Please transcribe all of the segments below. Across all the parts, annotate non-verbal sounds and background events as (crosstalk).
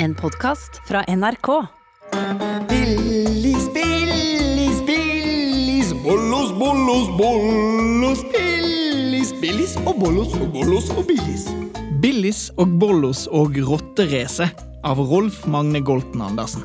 En podkast fra NRK. Billis, Billis, Billis, bollos, bollos, bollos, Billis, Billis og bollos og bollos og Billis. Billis og Bollos og Rotterace av Rolf Magne Golten Andersen.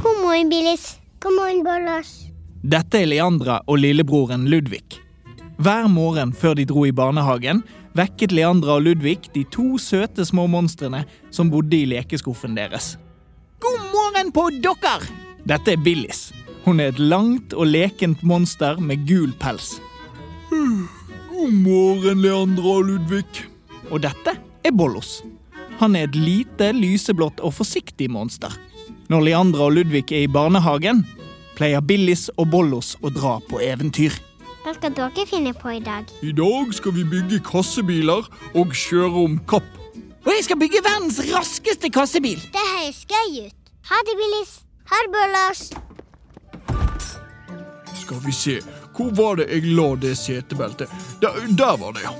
God morgen, Billis. God morgen, Bollos. Dette er Leandra og lillebroren Ludvig. Hver morgen før de dro i barnehagen, vekket Leandra og Ludvig de to søte små monstrene som bodde i lekeskuffen deres. God morgen på dere! Dette er Billis. Hun er et langt og lekent monster med gul pels. God morgen, Leandra og Ludvig. Og dette er Bollos. Han er et lite, lyseblått og forsiktig monster. Når Leandra og Ludvig er i barnehagen, pleier Billis og Bollos å dra på eventyr. Hva skal dere finne på i dag? I dag skal vi bygge kassebiler og kjøre om kapp. Og jeg skal bygge verdens raskeste kassebil. Det høres gøy ut. Ha det, Billis. Ha det, Bollos. Skal vi se, hvor var det jeg la det setebeltet? Der, der var det, ja.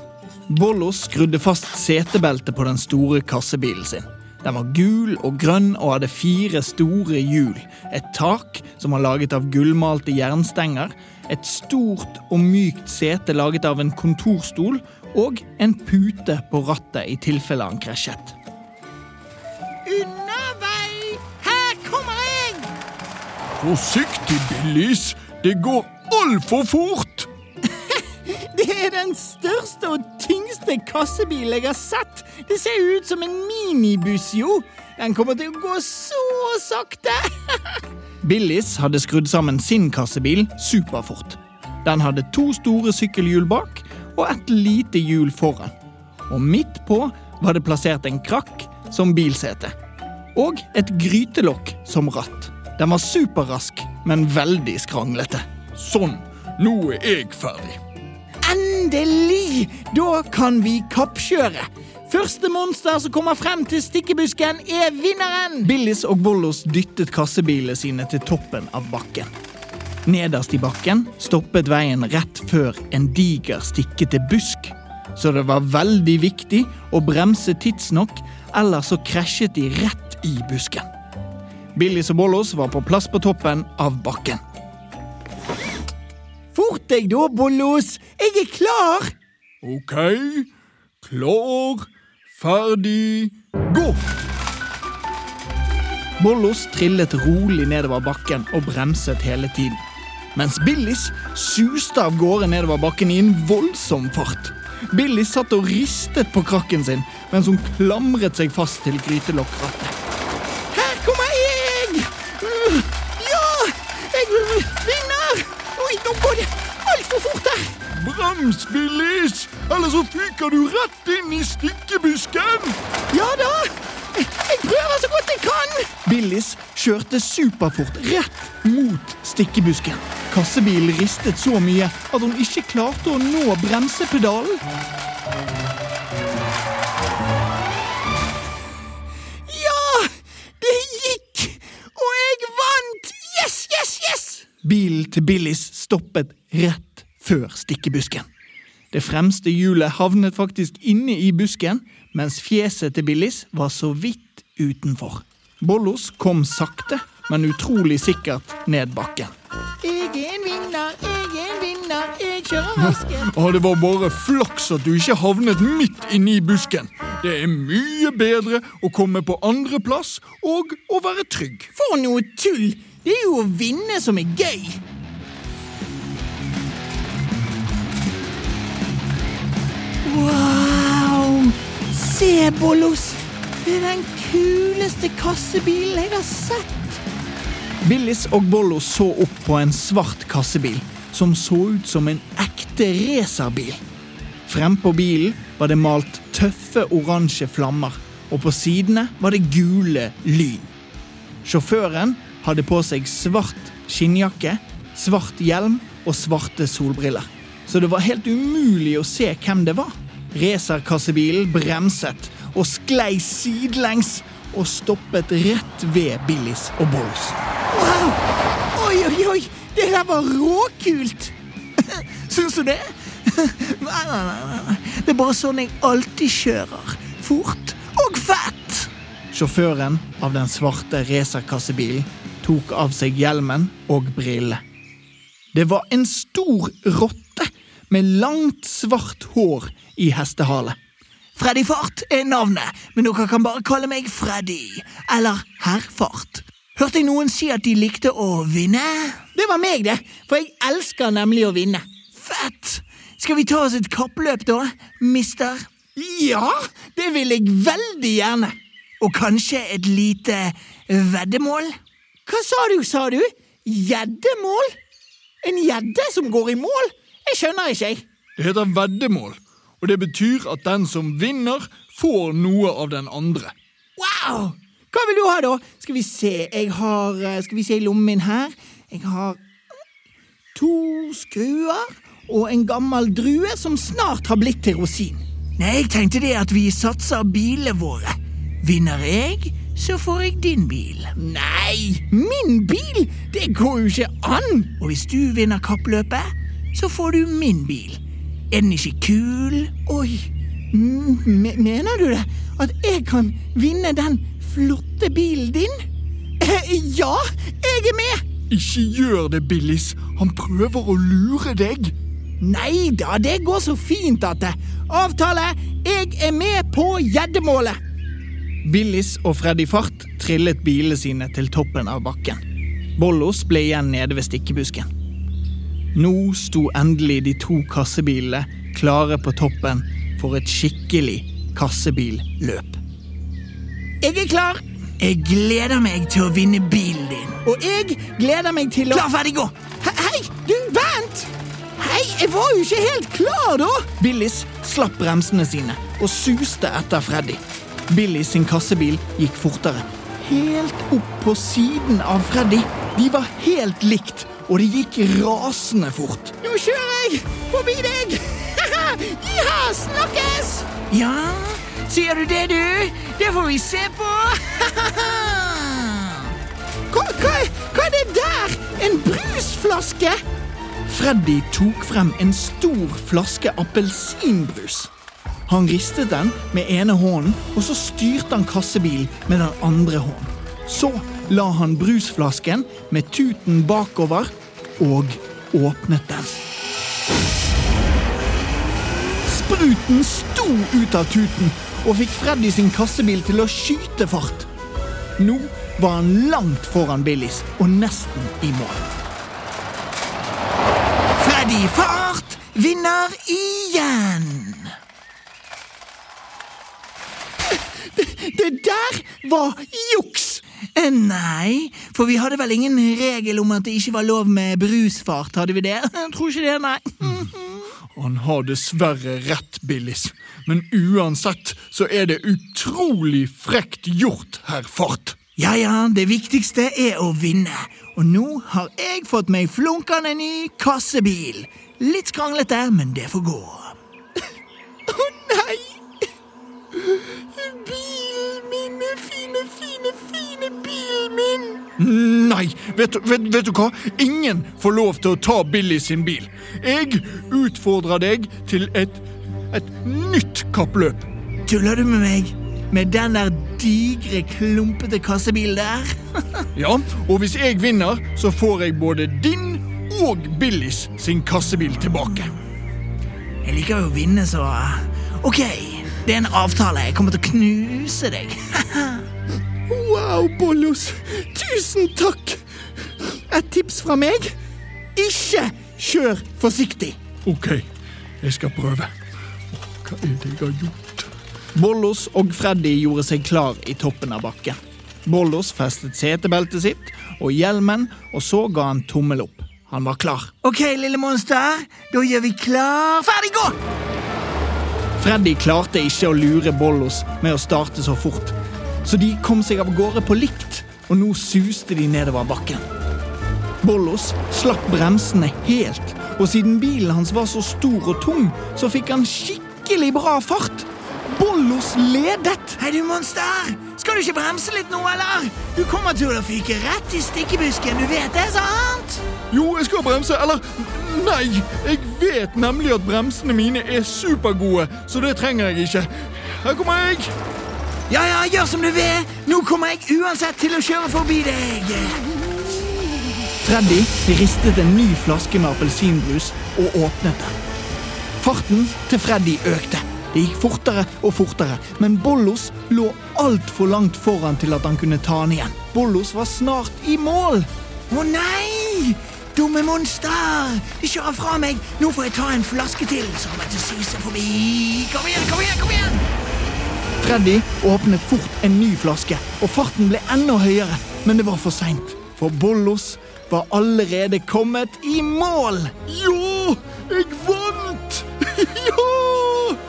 Bollos skrudde fast setebeltet på den store kassebilen sin. Den var gul og grønn og hadde fire store hjul, et tak som var laget av gullmalte jernstenger, et stort og mykt sete laget av en kontorstol og en pute på rattet i tilfelle han krasjet. Unna vei! Her kommer jeg! Forsiktig, Billis. Det går altfor fort. (laughs) Det er den største og tyngste kassebilen jeg har sett. Det ser ut som en minibuss, jo. Den kommer til å gå så sakte. (laughs) Billis hadde skrudd sammen sin kassebil superfort. Den hadde to store sykkelhjul bak og et lite hjul foran. Og midt på var det plassert en krakk som bilsete. Og et grytelokk som ratt. Den var superrask, men veldig skranglete. Sånn, nå er jeg ferdig. Endelig! Da kan vi kappkjøre. Første monster som kommer frem til stikkebusken, er vinneren! Billis og Bollos dyttet kassebilene sine til toppen av bakken. Nederst i bakken stoppet veien rett før en diger, stikkete busk. Så det var veldig viktig å bremse tidsnok, ellers så krasjet de rett i busken. Billis og Bollos var på plass på toppen av bakken. Fort deg da, Bollos! Jeg er klar! Ok. Klar, ferdig, gå! Bollos trillet rolig nedover bakken og bremset hele tiden. Mens Billis suste av gårde nedover bakken i en voldsom fart. Billis satt og ristet på krakken sin mens hun klamret seg fast til grytelokkrattet. Brems, Billis, eller så fyker du rett inn i stikkebusken! Ja da! Jeg prøver så godt jeg kan! Billis kjørte superfort rett mot stikkebusken. Kassebilen ristet så mye at hun ikke klarte å nå bremsepedalen. Ja! Det gikk! Og jeg vant! Yes, yes, yes! Bilen til Billis stoppet rett før stikkebusken. Det fremste hjulet havnet faktisk inne i busken, mens fjeset til Billis var så vidt utenfor. Bollos kom sakte, men utrolig sikkert ned bakken. Jeg er en vinner, jeg er en vinner, jeg kjører raskest. (laughs) det var bare flaks at du ikke havnet midt inne i busken. Det er mye bedre å komme på andreplass og å være trygg. For noe tull! Det er jo å vinne som er gøy. Se, Bollos! Det er den kuleste kassebilen jeg har sett. Billis og Bollos så opp på en svart kassebil som så ut som en ekte racerbil. Frempå bilen var det malt tøffe oransje flammer, og på sidene var det gule lyn. Sjåføren hadde på seg svart skinnjakke, svart hjelm og svarte solbriller. Så det var helt umulig å se hvem det var. Racerkassebilen bremset og sklei sidelengs og stoppet rett ved Billis og Bolls. Wow! Oi, oi, oi! Det der var råkult! (laughs) Syns du det? (laughs) Nei, nei, nei. Det er bare sånn jeg alltid kjører. Fort og fett. Sjåføren av den svarte racerkassebilen tok av seg hjelmen og brillene. Det var en stor rotte med langt, svart hår i hestehale. Freddy Fart er navnet, men dere kan bare kalle meg Freddy, eller Herr Fart. Hørte jeg noen si at de likte å vinne? Det var meg, det, for jeg elsker nemlig å vinne. Fett! Skal vi ta oss et kappløp, da, mister? Ja, det vil jeg veldig gjerne. Og kanskje et lite veddemål? Hva sa du, sa du? Gjeddemål? En gjedde som går i mål? Jeg skjønner ikke, jeg. Det heter veddemål, og det betyr at den som vinner, får noe av den andre. Wow! Hva vil du ha, da? Skal vi se, jeg har eh, Skal vi se i lommen min her. Jeg har to skruer og en gammel drue som snart har blitt til rosin. Nei, jeg tenkte det at vi satser bilene våre. Vinner jeg, så får jeg din bil. Nei, min bil? Det går jo ikke an! Og hvis du vinner kappløpet, så får du min bil. Er den ikke kul? Oi, mener du det? At jeg kan vinne den flotte bilen din? Eh, ja, jeg er med! Ikke gjør det, Billis. Han prøver å lure deg. Nei da, det går så fint at det. Avtale! Jeg er med på gjeddemålet! Billis og Freddy Fart trillet bilene sine til toppen av bakken. Bollos ble igjen nede ved stikkebusken. Nå sto endelig de to kassebilene klare på toppen for et skikkelig kassebilløp. Jeg er klar! Jeg gleder meg til å vinne bilen din. Og jeg gleder meg til å Klar, ferdig, gå! He hei, du, vent! Hei, jeg var jo ikke helt klar, da! Billis slapp bremsene sine og suste etter Freddy. Billis sin kassebil gikk fortere. Helt opp på siden av Freddy. De var helt likt, og det gikk rasende fort. Nå kjører jeg forbi deg! (laughs) ja, snakkes! Ja, sier du det, du? Det får vi se på. (laughs) hva, hva, hva er det der? En brusflaske? Freddy tok frem en stor flaske appelsinbrus. Han ristet den med ene hånden, og så styrte han kassebilen med den andre hånden. Så la han brusflasken med tuten bakover og åpnet den. Spruten sto ut av tuten og fikk Freddy sin kassebil til å skyte fart. Nå var han langt foran Billis og nesten i mål. Freddy Fart vinner igjen! Det der var juks! Eh, nei, for vi hadde vel ingen regel om at det ikke var lov med brusfart, hadde vi det? (laughs) Jeg tror ikke det, nei. Han har dessverre rett, Billis, men uansett så er det utrolig frekt gjort, herr Fart. Ja ja, det viktigste er å vinne, og nå har jeg fått meg flunkende ny kassebil. Litt skranglete, men det får gå. Å oh, nei! Fine, fine, fine bilen min! Nei, vet du, vet, vet du, hva? Ingen får lov til å ta Billy sin bil. Jeg utfordrer deg til et, et nytt kappløp. Tuller du med meg? Med den der digre, klumpete kassebilen der? (laughs) ja, og hvis jeg vinner, så får jeg både din og Billys sin kassebil tilbake. Jeg liker jo å vinne, så OK. Det er en avtale. Jeg kommer til å knuse deg. (laughs) wow, Bollos. Tusen takk. Et tips fra meg. Ikke kjør forsiktig. OK, jeg skal prøve. Hva er det jeg har gjort? Bollos og Freddy gjorde seg klar i toppen av bakken. Bollos festet setebeltet sitt og hjelmen, og så ga han tommel opp. Han var klar. OK, lille monster. Da gjør vi klar Ferdig, gå! Freddy klarte ikke å lure Bollos med å starte så fort, så de kom seg av gårde på likt, og nå suste de nedover bakken. Bollos slapp bremsene helt, og siden bilen hans var så stor og tung, så fikk han skikkelig bra fart. Bollos ledet. Hei, du monster! Skal du ikke bremse litt nå, eller? Du kommer til å fyke rett i stikkebusken, du vet det, sant? Jo, jeg skal bremse, eller Nei, jeg vet nemlig at bremsene mine er supergode, så det trenger jeg ikke. Her kommer jeg. Ja, ja, gjør som du vil. Nå kommer jeg uansett til å kjøre forbi deg. Freddy ristet en ny flaske med appelsinbrus og åpnet den. Farten til Freddy økte. Det gikk fortere og fortere, men Bollos lå altfor langt foran til at han kunne ta han igjen. Bollos var snart i mål. Å nei! Dumme monster! De kjører fra meg. Nå får jeg ta en flaske til, så kommer jeg til å suse forbi. Kom igjen, kom igjen, kom igjen! Freddy åpnet fort en ny flaske, og farten ble enda høyere. Men det var for seint, for Bollos var allerede kommet i mål. Ja, jeg vant! (laughs) ja!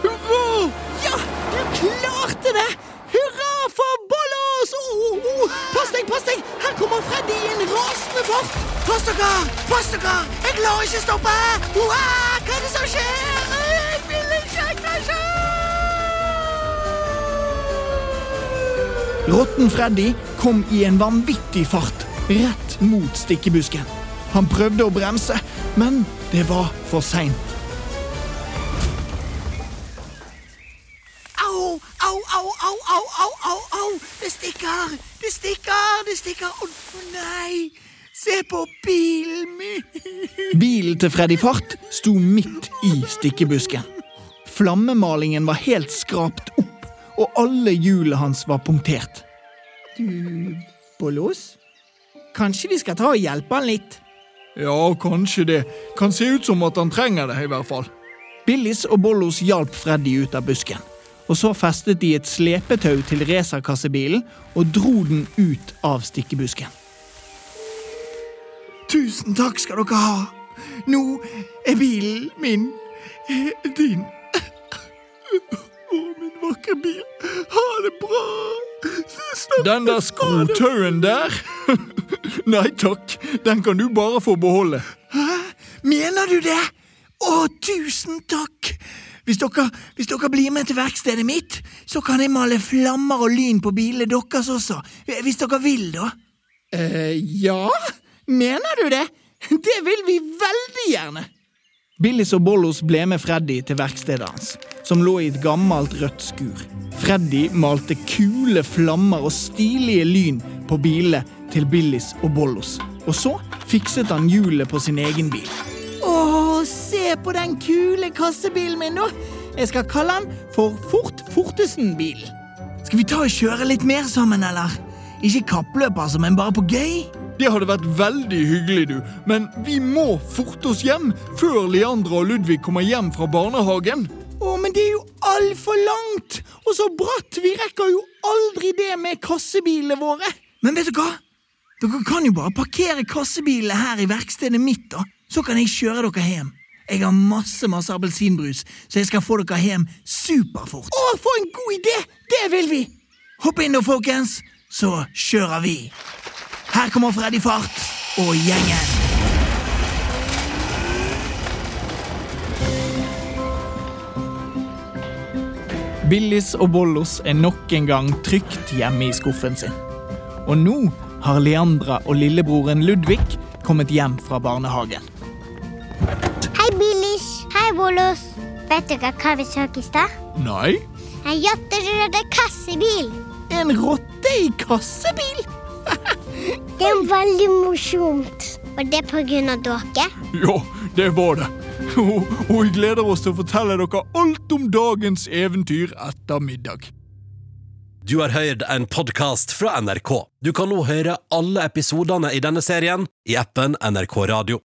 Hurra! Ja, du klarte det! Hurra for Bollos! Oh, oh, oh. Pass deg, pass deg! Her kommer Freddy i en rasende fart. Pass dere! Jeg klarer ikke å stoppe! Hva er det som skjer? Jeg vil ikke krasje! Rotten Freddy kom i en vanvittig fart rett mot stikkebusken. Han prøvde å bremse, men det var for seint. Au, au, au, au, au, au, au! Det stikker! Det stikker! Det stikker! Å nei! Se på bilen min! Bilen til Freddy Fart sto midt i stikkebusken. Flammemalingen var helt skrapt opp, og alle hjulene hans var punktert. Du, Bollos? Kanskje vi skal ta og hjelpe han litt? Ja, kanskje det. Kan se ut som at han trenger det, i hvert fall. Billis og Bollos hjalp Freddy ut av busken. Og så festet de et slepetau til racerkassebilen og dro den ut av stikkebusken. Tusen takk skal dere ha. Nå er bilen min eh, din. Å, min vakre bil. Ha det bra. Den der skrotauen der? (laughs) Nei takk, den kan du bare få beholde. Hæ? Mener du det? Å, tusen takk! Hvis dere, hvis dere blir med til verkstedet mitt, så kan jeg male flammer og lyn på bilene deres også. Hvis dere vil, da. eh ja? Mener du det? Det vil vi veldig gjerne. Billis og Bollos ble med Freddy til verkstedet hans, som lå i et gammelt rødt skur. Freddy malte kule flammer og stilige lyn på bilene til Billis og Bollos. Og så fikset han hjulet på sin egen bil. Å, se på den kule kassebilen min, da! Jeg skal kalle den for Fort Fortesen-bilen. Skal vi ta og kjøre litt mer sammen, eller? Ikke kappløp, altså, men bare på gøy? Det hadde vært veldig hyggelig, du, men vi må forte oss hjem før Leandra og Ludvig kommer hjem fra barnehagen. Å, men det er jo altfor langt! Og så bratt! Vi rekker jo aldri det med kassebilene våre. Men vet du hva? Dere kan jo bare parkere kassebilene her i verkstedet mitt, da. Så kan jeg kjøre dere hjem. Jeg har masse masse appelsinbrus, så jeg skal få dere hjem superfort. Å, for en god idé! Det vil vi! Hopp inn da, folkens, så kjører vi. Her kommer Freddy Fart og gjengen. Billis og Bollos er nok en gang trygt hjemme i skuffen sin. Og nå har Leandra og lillebroren Ludvig kommet hjem fra barnehagen. Hei, Billis. Hei, Bollos. Vet dere hva vi så i stad? Nei? En jatterøde kassebil. En rotte i kassebil? (laughs) Det er veldig morsomt. Var det pga. dere. Ja, det var det. Og, og vi gleder oss til å fortelle dere alt om dagens eventyr etter middag. Du har hørt en podkast fra NRK. Du kan nå høre alle episodene i denne serien i appen NRK Radio.